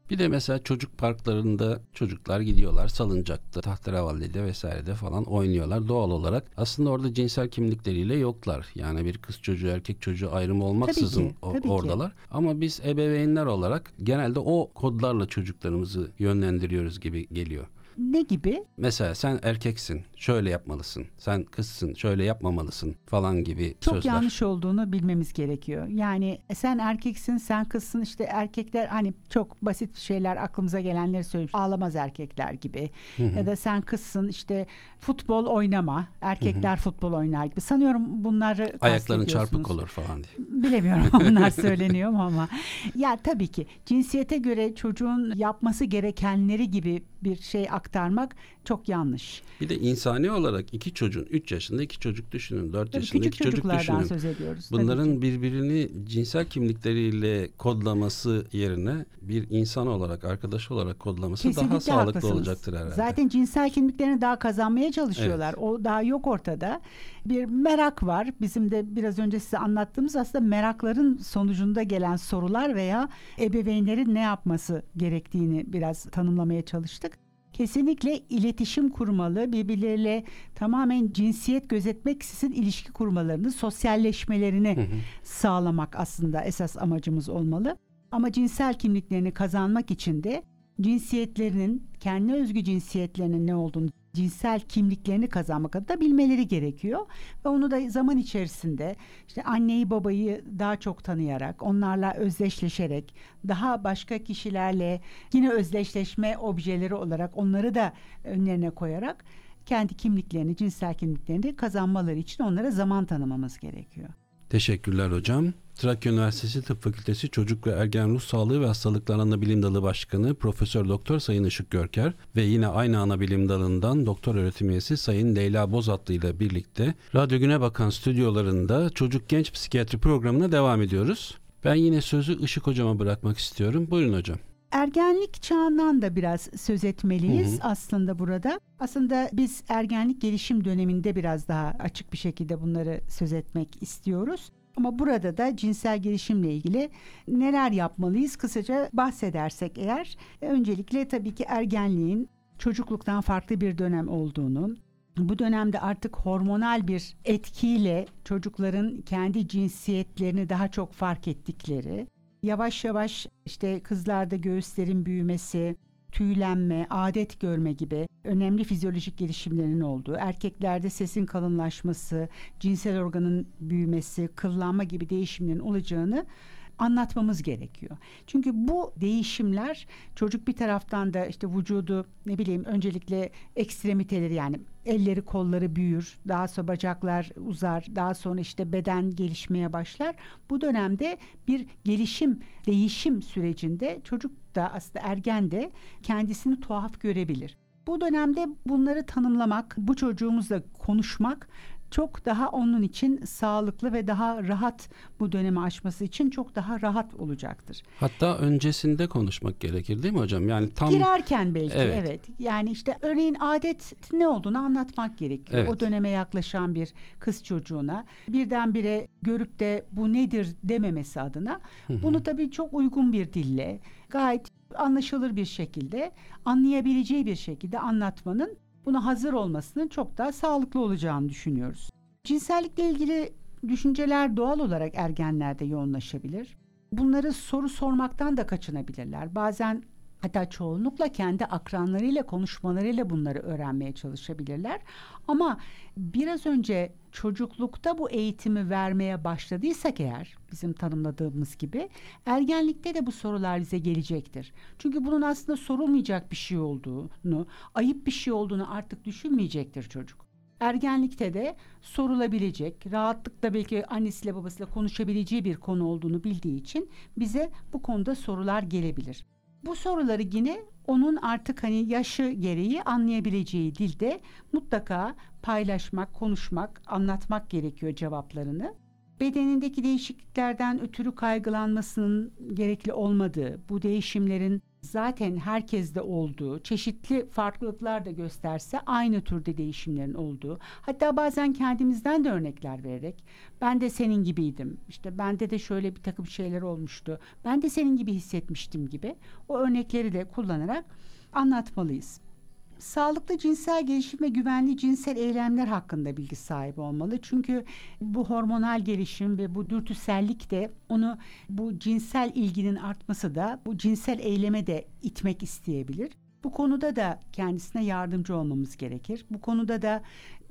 Bir de mesela çocuk parklarında çocuklar gidiyorlar salıncakta, tahterevalli'de vesairede falan oynuyorlar. Doğal olarak aslında orada cinsel kimlikleriyle yoklar. Yani bir kız çocuğu erkek çocuğu ayrımı olmaksızın Tabii ki, o- tabii ki. oradalar. Ama biz ebeveynler olarak genelde o kodlarla çocuklarımızı yönlendiriyoruz gibi geliyor. Ne gibi? Mesela sen erkeksin, şöyle yapmalısın. Sen kızsın, şöyle yapmamalısın falan gibi Çok sözler. yanlış olduğunu bilmemiz gerekiyor. Yani sen erkeksin, sen kızsın. işte erkekler hani çok basit şeyler aklımıza gelenleri söyleyeyim. Ağlamaz erkekler gibi. Ya da sen kızsın işte futbol oynama. Erkekler futbol oynar gibi. Sanıyorum bunları Ayakların çarpık olur falan diye. Bilemiyorum onlar söyleniyor mu ama. Ya tabii ki cinsiyete göre çocuğun yapması gerekenleri gibi bir şey aktarmak çok yanlış. Bir de insani olarak iki çocuğun, 3 yaşında iki çocuk düşünün, 4 Tabii yaşında iki çocuk düşünün. söz ediyoruz. Bunların birbirini cinsel kimlikleriyle kodlaması yerine bir insan olarak, arkadaş olarak kodlaması daha Kesinlikle sağlıklı haklısınız. olacaktır herhalde. Zaten cinsel kimliklerini daha kazanmaya çalışıyorlar. O daha yok ortada. Bir merak var. Bizim de biraz önce size anlattığımız aslında merakların sonucunda gelen sorular veya ebeveynlerin ne yapması gerektiğini biraz tanımlamaya çalıştık. Kesinlikle iletişim kurmalı, birbirleriyle tamamen cinsiyet gözetmeksizin ilişki kurmalarını, sosyalleşmelerini sağlamak aslında esas amacımız olmalı. Ama cinsel kimliklerini kazanmak için de cinsiyetlerinin, kendi özgü cinsiyetlerinin ne olduğunu, cinsel kimliklerini kazanmak adına bilmeleri gerekiyor. Ve onu da zaman içerisinde işte anneyi babayı daha çok tanıyarak, onlarla özdeşleşerek, daha başka kişilerle yine özdeşleşme objeleri olarak onları da önlerine koyarak kendi kimliklerini, cinsel kimliklerini kazanmaları için onlara zaman tanımamız gerekiyor. Teşekkürler hocam. Trakya Üniversitesi Tıp Fakültesi Çocuk ve Ergen Ruh Sağlığı ve Hastalıklar Anabilim Dalı Başkanı Profesör Doktor Sayın Işık Görker ve yine aynı anabilim dalından doktor öğretim üyesi Sayın Leyla Bozatlı ile birlikte Radyo Güne Bakan stüdyolarında Çocuk Genç Psikiyatri programına devam ediyoruz. Ben yine sözü Işık hocama bırakmak istiyorum. Buyurun hocam. Ergenlik çağından da biraz söz etmeliyiz Hı hı. aslında burada. Aslında biz ergenlik gelişim döneminde biraz daha açık bir şekilde bunları söz etmek istiyoruz. Ama burada da cinsel gelişimle ilgili neler yapmalıyız? Kısaca bahsedersek eğer öncelikle tabii ki ergenliğin çocukluktan farklı bir dönem olduğunu, bu dönemde artık hormonal bir etkiyle çocukların kendi cinsiyetlerini daha çok fark ettikleri, yavaş yavaş işte kızlarda göğüslerin büyümesi, tüylenme, adet görme gibi önemli fizyolojik gelişimlerin olduğu, erkeklerde sesin kalınlaşması, cinsel organın büyümesi, kıllanma gibi değişimlerin olacağını anlatmamız gerekiyor. Çünkü bu değişimler çocuk bir taraftan da işte vücudu ne bileyim öncelikle ekstremiteleri yani elleri kolları büyür, daha sonra bacaklar uzar, daha sonra işte beden gelişmeye başlar. Bu dönemde bir gelişim, değişim sürecinde çocuk da aslında ergen de kendisini tuhaf görebilir. Bu dönemde bunları tanımlamak, bu çocuğumuzla konuşmak çok daha onun için sağlıklı ve daha rahat bu dönemi aşması için çok daha rahat olacaktır. Hatta öncesinde konuşmak gerekir değil mi hocam? Yani tam Girerken belki Evet. evet. Yani işte örneğin adet ne olduğunu anlatmak gerekiyor. Evet. O döneme yaklaşan bir kız çocuğuna birdenbire görüp de bu nedir dememesi adına bunu tabii çok uygun bir dille gayet anlaşılır bir şekilde anlayabileceği bir şekilde anlatmanın buna hazır olmasının çok daha sağlıklı olacağını düşünüyoruz. Cinsellikle ilgili düşünceler doğal olarak ergenlerde yoğunlaşabilir. Bunları soru sormaktan da kaçınabilirler. Bazen hatta çoğunlukla kendi akranlarıyla konuşmalarıyla bunları öğrenmeye çalışabilirler. Ama biraz önce çocuklukta bu eğitimi vermeye başladıysak eğer bizim tanımladığımız gibi ergenlikte de bu sorular bize gelecektir. Çünkü bunun aslında sorulmayacak bir şey olduğunu, ayıp bir şey olduğunu artık düşünmeyecektir çocuk. Ergenlikte de sorulabilecek, rahatlıkla belki annesiyle babasıyla konuşabileceği bir konu olduğunu bildiği için bize bu konuda sorular gelebilir. Bu soruları yine onun artık hani yaşı gereği anlayabileceği dilde mutlaka paylaşmak, konuşmak, anlatmak gerekiyor cevaplarını. Bedenindeki değişikliklerden ötürü kaygılanmasının gerekli olmadığı, bu değişimlerin zaten herkeste olduğu, çeşitli farklılıklar da gösterse aynı türde değişimlerin olduğu. Hatta bazen kendimizden de örnekler vererek ben de senin gibiydim. İşte bende de şöyle bir takım şeyler olmuştu. Ben de senin gibi hissetmiştim gibi o örnekleri de kullanarak anlatmalıyız. Sağlıklı cinsel gelişim ve güvenli cinsel eylemler hakkında bilgi sahibi olmalı. Çünkü bu hormonal gelişim ve bu dürtüsellik de onu bu cinsel ilginin artması da bu cinsel eyleme de itmek isteyebilir. Bu konuda da kendisine yardımcı olmamız gerekir. Bu konuda da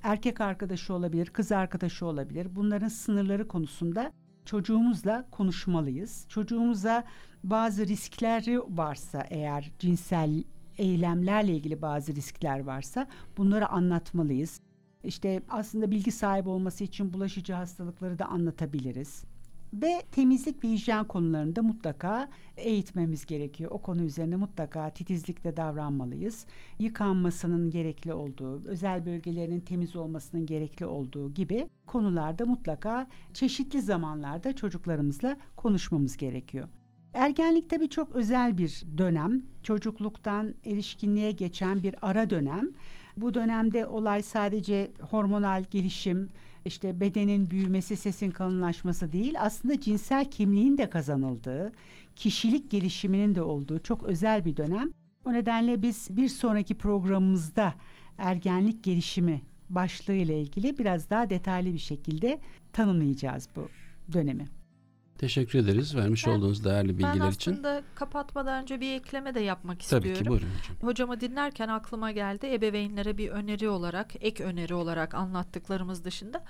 erkek arkadaşı olabilir, kız arkadaşı olabilir. Bunların sınırları konusunda çocuğumuzla konuşmalıyız. Çocuğumuza bazı riskleri varsa eğer cinsel eylemlerle ilgili bazı riskler varsa bunları anlatmalıyız. İşte aslında bilgi sahibi olması için bulaşıcı hastalıkları da anlatabiliriz. Ve temizlik ve hijyen konularında mutlaka eğitmemiz gerekiyor. O konu üzerine mutlaka titizlikle davranmalıyız. Yıkanmasının gerekli olduğu, özel bölgelerinin temiz olmasının gerekli olduğu gibi konularda mutlaka çeşitli zamanlarda çocuklarımızla konuşmamız gerekiyor. Ergenlik tabii çok özel bir dönem. Çocukluktan erişkinliğe geçen bir ara dönem. Bu dönemde olay sadece hormonal gelişim, işte bedenin büyümesi, sesin kalınlaşması değil, aslında cinsel kimliğin de kazanıldığı, kişilik gelişiminin de olduğu çok özel bir dönem. O nedenle biz bir sonraki programımızda ergenlik gelişimi başlığı ile ilgili biraz daha detaylı bir şekilde tanımlayacağız bu dönemi. Teşekkür ederiz vermiş Ben- olduğunuz değerli Ben bilgiler için. aslında kapatmadan önce bir ekleme de yapmak Tabii istiyorum. ki buyurun hocam. Hocamı dinlerken aklıma geldi ebeveynlere bir öneri olarak, ek öneri olarak anlattıklarımız dışında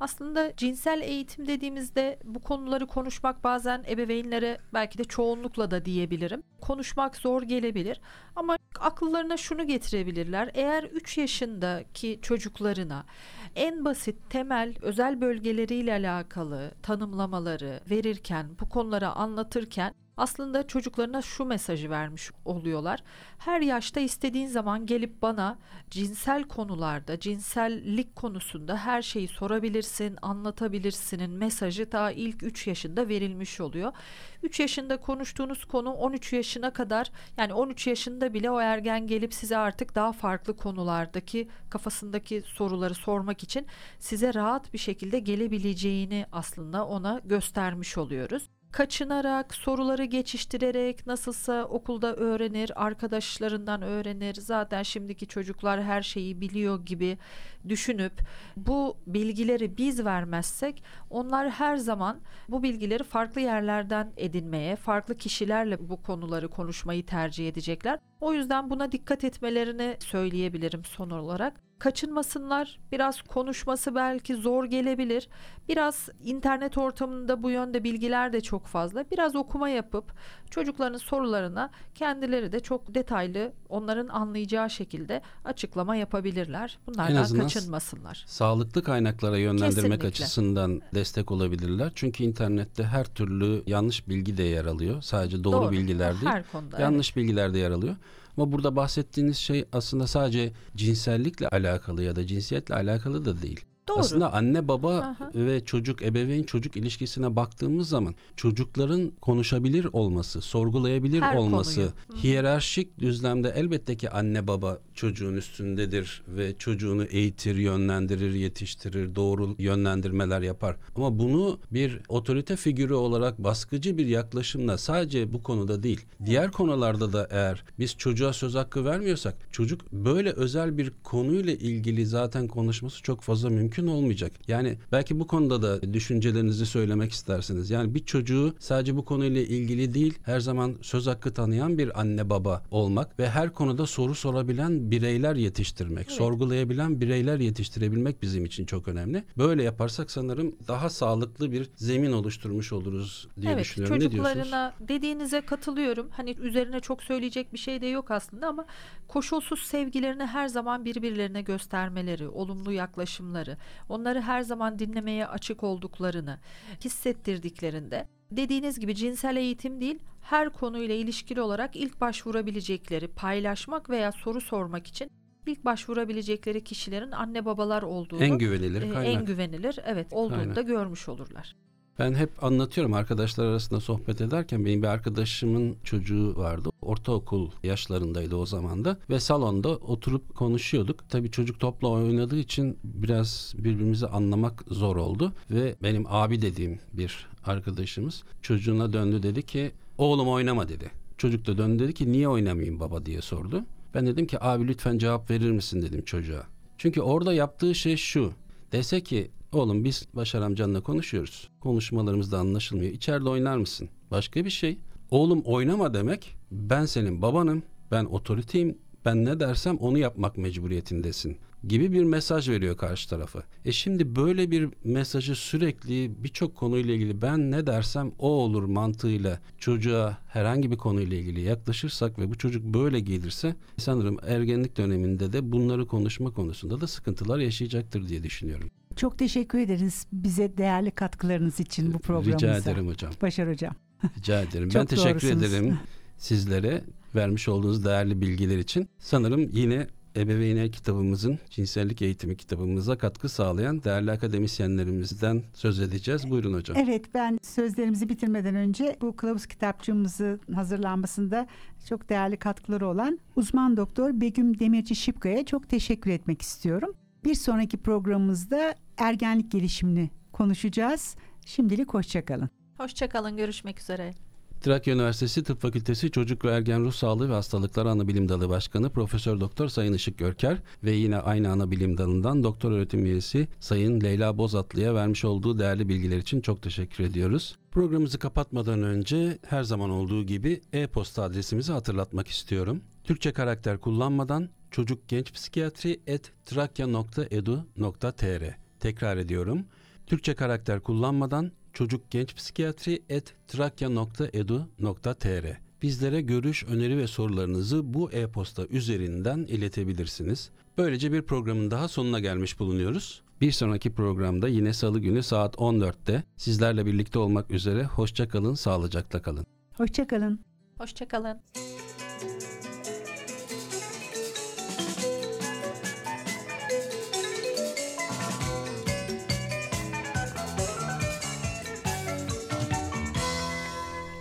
Aslında cinsel eğitim dediğimizde bu konuları konuşmak bazen ebeveynlere belki de çoğunlukla da diyebilirim. Konuşmak zor gelebilir ama akıllarına şunu getirebilirler. Eğer 3 yaşındaki çocuklarına en basit temel özel bölgeleriyle alakalı tanımlamaları verirken, bu konuları anlatırken aslında çocuklarına şu mesajı vermiş oluyorlar. Her yaşta istediğin zaman gelip bana cinsel konularda, cinsellik konusunda her şeyi sorabilirsin, anlatabilirsinin mesajı daha ilk 3 yaşında verilmiş oluyor. 3 yaşında konuştuğunuz konu 13 yaşına kadar yani 13 yaşında bile o ergen gelip size artık daha farklı konulardaki kafasındaki soruları sormak için size rahat bir şekilde gelebileceğini aslında ona göstermiş oluyoruz kaçınarak, soruları geçiştirerek nasılsa okulda öğrenir, arkadaşlarından öğrenir. Zaten şimdiki çocuklar her şeyi biliyor gibi düşünüp bu bilgileri biz vermezsek onlar her zaman bu bilgileri farklı yerlerden edinmeye, farklı kişilerle bu konuları konuşmayı tercih edecekler. O yüzden buna dikkat etmelerini söyleyebilirim son olarak kaçınmasınlar. Biraz konuşması belki zor gelebilir. Biraz internet ortamında bu yönde bilgiler de çok fazla. Biraz okuma yapıp çocukların sorularına kendileri de çok detaylı onların anlayacağı şekilde açıklama yapabilirler. Bunlardan kaçınmasınlar. Sağlıklı kaynaklara yönlendirmek Kesinlikle. açısından destek olabilirler. Çünkü internette her türlü yanlış bilgi de yer alıyor. Sadece doğru, doğru. bilgiler değil. Her konuda, yanlış evet. bilgiler de yer alıyor. Ama burada bahsettiğiniz şey aslında sadece cinsellikle alakalı ya da cinsiyetle alakalı da değil. Doğru. Aslında anne baba Aha. ve çocuk ebeveyn çocuk ilişkisine baktığımız zaman çocukların konuşabilir olması, sorgulayabilir Her olması, konuyu. hiyerarşik düzlemde elbette ki anne baba çocuğun üstündedir ve çocuğunu eğitir, yönlendirir, yetiştirir, doğru yönlendirmeler yapar. Ama bunu bir otorite figürü olarak baskıcı bir yaklaşımla sadece bu konuda değil, diğer konularda da eğer biz çocuğa söz hakkı vermiyorsak çocuk böyle özel bir konuyla ilgili zaten konuşması çok fazla mümkün mümkün olmayacak. Yani belki bu konuda da düşüncelerinizi söylemek istersiniz. Yani bir çocuğu sadece bu konuyla ilgili değil her zaman söz hakkı tanıyan bir anne baba olmak ve her konuda soru sorabilen bireyler yetiştirmek, evet. sorgulayabilen bireyler yetiştirebilmek bizim için çok önemli. Böyle yaparsak sanırım daha sağlıklı bir zemin oluşturmuş oluruz diye evet, düşünüyorum. Evet çocuklarına dediğinize katılıyorum. Hani üzerine çok söyleyecek bir şey de yok aslında ama koşulsuz sevgilerini her zaman birbirlerine göstermeleri, olumlu yaklaşımları, onları her zaman dinlemeye açık olduklarını hissettirdiklerinde dediğiniz gibi cinsel eğitim değil her konuyla ilişkili olarak ilk başvurabilecekleri paylaşmak veya soru sormak için ilk başvurabilecekleri kişilerin anne babalar olduğunu en güvenilir e, en güvenilir evet olduğunu kaynak. da görmüş olurlar. Ben hep anlatıyorum arkadaşlar arasında sohbet ederken benim bir arkadaşımın çocuğu vardı. Ortaokul yaşlarındaydı o zaman da ve salonda oturup konuşuyorduk. Tabii çocuk topla oynadığı için biraz birbirimizi anlamak zor oldu ve benim abi dediğim bir arkadaşımız çocuğuna döndü dedi ki oğlum oynama dedi. Çocuk da döndü dedi ki niye oynamayayım baba diye sordu. Ben dedim ki abi lütfen cevap verir misin dedim çocuğa. Çünkü orada yaptığı şey şu. Dese ki Oğlum biz Başar amcanla konuşuyoruz. Konuşmalarımız da anlaşılmıyor. İçeride oynar mısın? Başka bir şey. Oğlum oynama demek ben senin babanım, ben otoriteyim, ben ne dersem onu yapmak mecburiyetindesin gibi bir mesaj veriyor karşı tarafa. E şimdi böyle bir mesajı sürekli birçok konuyla ilgili ben ne dersem o olur mantığıyla çocuğa herhangi bir konuyla ilgili yaklaşırsak ve bu çocuk böyle gelirse sanırım ergenlik döneminde de bunları konuşma konusunda da sıkıntılar yaşayacaktır diye düşünüyorum. Çok teşekkür ederiz bize değerli katkılarınız için bu programımıza. Rica ederim hocam. Başar hocam. Rica ederim. ben teşekkür doğrusunuz. ederim sizlere vermiş olduğunuz değerli bilgiler için. Sanırım yine Ebeveynler kitabımızın cinsellik eğitimi kitabımıza katkı sağlayan değerli akademisyenlerimizden söz edeceğiz. Buyurun hocam. Evet ben sözlerimizi bitirmeden önce bu kılavuz kitapçığımızı hazırlanmasında çok değerli katkıları olan uzman doktor Begüm Demirci Şipka'ya çok teşekkür etmek istiyorum. Bir sonraki programımızda ergenlik gelişimini konuşacağız. Şimdilik hoşçakalın. Hoşçakalın görüşmek üzere. Trakya Üniversitesi Tıp Fakültesi Çocuk ve Ergen Ruh Sağlığı ve Hastalıkları Anabilim Dalı Başkanı Profesör Doktor Sayın Işık Görker ve yine aynı anabilim dalından doktor öğretim üyesi Sayın Leyla Bozatlı'ya vermiş olduğu değerli bilgiler için çok teşekkür ediyoruz. Programımızı kapatmadan önce her zaman olduğu gibi e-posta adresimizi hatırlatmak istiyorum. Türkçe karakter kullanmadan çocuk genç psikiyatri et Tekrar ediyorum Türkçe karakter kullanmadan çocuk genç psikiyatri et trakya.edu.tr Bizlere görüş, öneri ve sorularınızı bu e-posta üzerinden iletebilirsiniz. Böylece bir programın daha sonuna gelmiş bulunuyoruz. Bir sonraki programda yine salı günü saat 14'te sizlerle birlikte olmak üzere hoşça kalın, sağlıcakla kalın. Hoşçakalın. Hoşçakalın.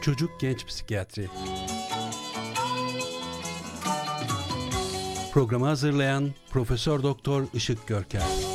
Çocuk Genç Psikiyatri. Programı hazırlayan Profesör Doktor Işık Görker